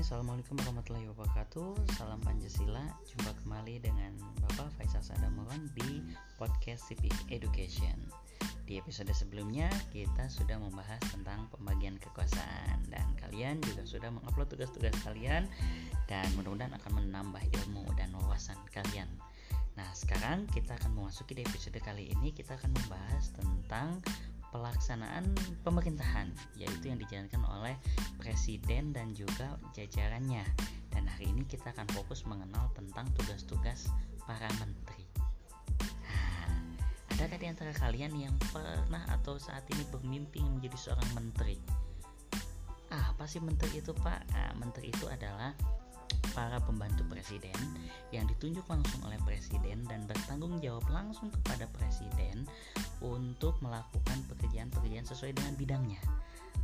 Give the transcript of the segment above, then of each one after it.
Assalamualaikum warahmatullahi wabarakatuh. Salam Pancasila. Jumpa kembali dengan Bapak Faisal Sadamuron di podcast CP Education. Di episode sebelumnya kita sudah membahas tentang pembagian kekuasaan. Dan kalian juga sudah mengupload tugas-tugas kalian Dan mudah-mudahan akan menambah ilmu dan wawasan kalian. Nah sekarang kita akan memasuki di episode kali ini. Kita akan membahas tentang pelaksanaan pemerintahan yaitu yang dijalankan oleh presiden dan juga jajarannya. Dan hari ini kita akan fokus mengenal tentang tugas-tugas para menteri. Nah, adakah di antara kalian yang pernah atau saat ini bermimpi menjadi seorang menteri? Ah, apa sih menteri itu pak? Nah, menteri itu adalah para pembantu presiden yang ditunjuk langsung oleh presiden dan bertanggung jawab langsung kepada presiden untuk melakukan pekerjaan-pekerjaan sesuai dengan bidangnya.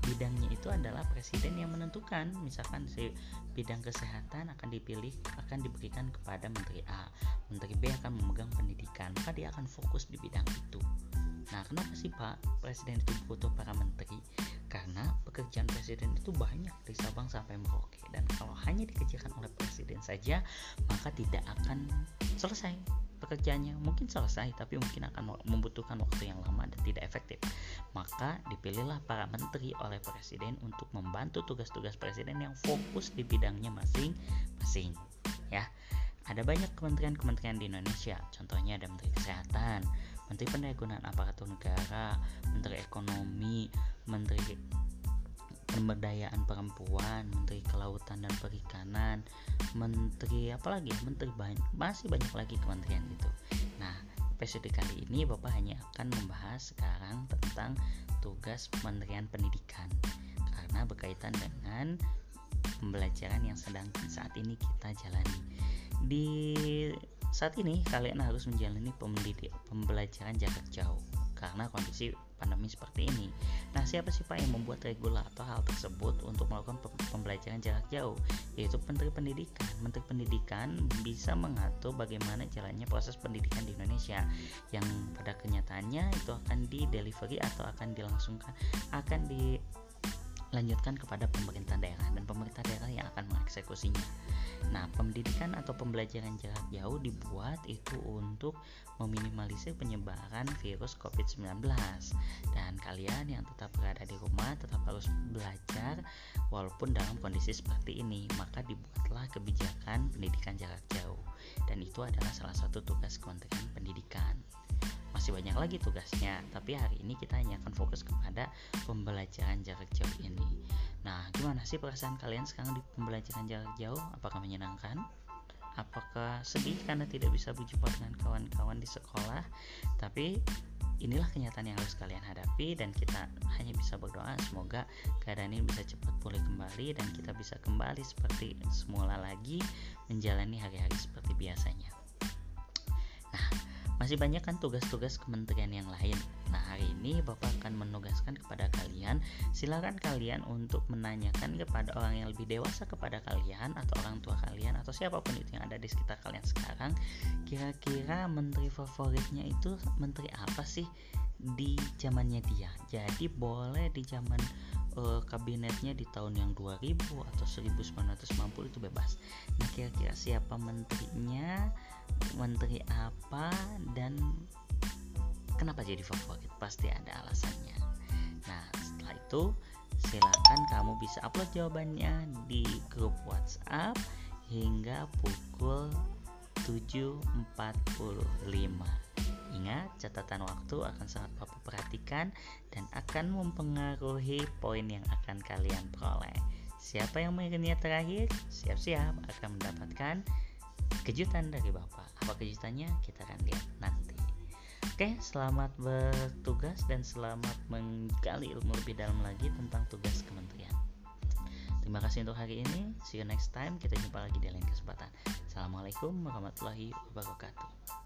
Bidangnya itu adalah presiden yang menentukan, misalkan si bidang kesehatan akan dipilih akan diberikan kepada menteri A, menteri B akan memegang pendidikan, maka dia akan fokus di bidang itu. Nah, kenapa sih Pak Presiden itu butuh para menteri? Karena pekerjaan presiden itu banyak dari Sabang sampai Merauke dan kalau hanya dikerjakan oleh presiden saja, maka tidak akan selesai pekerjaannya. Mungkin selesai, tapi mungkin akan membutuhkan waktu yang lama dan tidak efektif. Maka dipilihlah para menteri oleh presiden untuk membantu tugas-tugas presiden yang fokus di bidangnya masing-masing. Ya, ada banyak kementerian-kementerian di Indonesia. Contohnya ada Menteri Kesehatan, Menteri Pendayagunaan Aparatur Negara, Menteri Ekonomi, Menteri Pemberdayaan Perempuan, Menteri Kelautan dan Perikanan, Menteri apa lagi? Menteri banyak, masih banyak lagi kementerian itu. Nah, episode kali ini Bapak hanya akan membahas sekarang tentang tugas Kementerian Pendidikan karena berkaitan dengan pembelajaran yang sedang saat ini kita jalani. Di saat ini kalian harus menjalani pembelajaran jarak jauh karena kondisi pandemi seperti ini. Nah, siapa sih Pak yang membuat regulator hal tersebut untuk melakukan pembelajaran jarak jauh? Yaitu Menteri Pendidikan. Menteri Pendidikan bisa mengatur bagaimana jalannya proses pendidikan di Indonesia yang pada kenyataannya itu akan di delivery atau akan dilangsungkan akan dilanjutkan kepada pemerintah daerah dan pemerintah daerah yang akan mengeksekusinya. Nah, pendidikan atau pembelajaran jarak jauh dibuat itu untuk meminimalisir penyebaran virus COVID-19. Dan kalian yang tetap berada di rumah tetap harus belajar walaupun dalam kondisi seperti ini. Maka dibuatlah kebijakan pendidikan jarak jauh. Dan itu adalah salah satu tugas Kementerian Pendidikan masih banyak lagi tugasnya. Tapi hari ini kita hanya akan fokus kepada pembelajaran jarak jauh ini. Nah gimana sih perasaan kalian sekarang di pembelajaran jarak jauh? Apakah menyenangkan? Apakah sedih karena tidak bisa berjumpa dengan kawan-kawan di sekolah? Tapi inilah kenyataan yang harus kalian hadapi dan kita hanya bisa berdoa semoga keadaan ini bisa cepat pulih kembali dan kita bisa kembali seperti semula lagi menjalani hari-hari seperti biasanya masih banyak kan tugas-tugas kementerian yang lain. Nah, hari ini Bapak akan menugaskan kepada kalian, silakan kalian untuk menanyakan kepada orang yang lebih dewasa kepada kalian atau orang tua kalian atau siapa pun itu yang ada di sekitar kalian sekarang, kira-kira menteri favoritnya itu menteri apa sih di zamannya dia. Jadi boleh di zaman uh, kabinetnya di tahun yang 2000 atau 1990 itu bebas. Nah, kira-kira siapa menterinya? menteri apa dan kenapa jadi favorit pasti ada alasannya nah setelah itu silakan kamu bisa upload jawabannya di grup WhatsApp hingga pukul 7.45 Ingat, catatan waktu akan sangat Bapak perhatikan dan akan mempengaruhi poin yang akan kalian peroleh. Siapa yang mengingatnya terakhir, siap-siap akan mendapatkan kejutan dari Bapak. Apa kejutannya? Kita akan lihat nanti. Oke, selamat bertugas dan selamat menggali ilmu lebih dalam lagi tentang tugas kementerian. Terima kasih untuk hari ini. See you next time. Kita jumpa lagi di lain kesempatan. Assalamualaikum warahmatullahi wabarakatuh.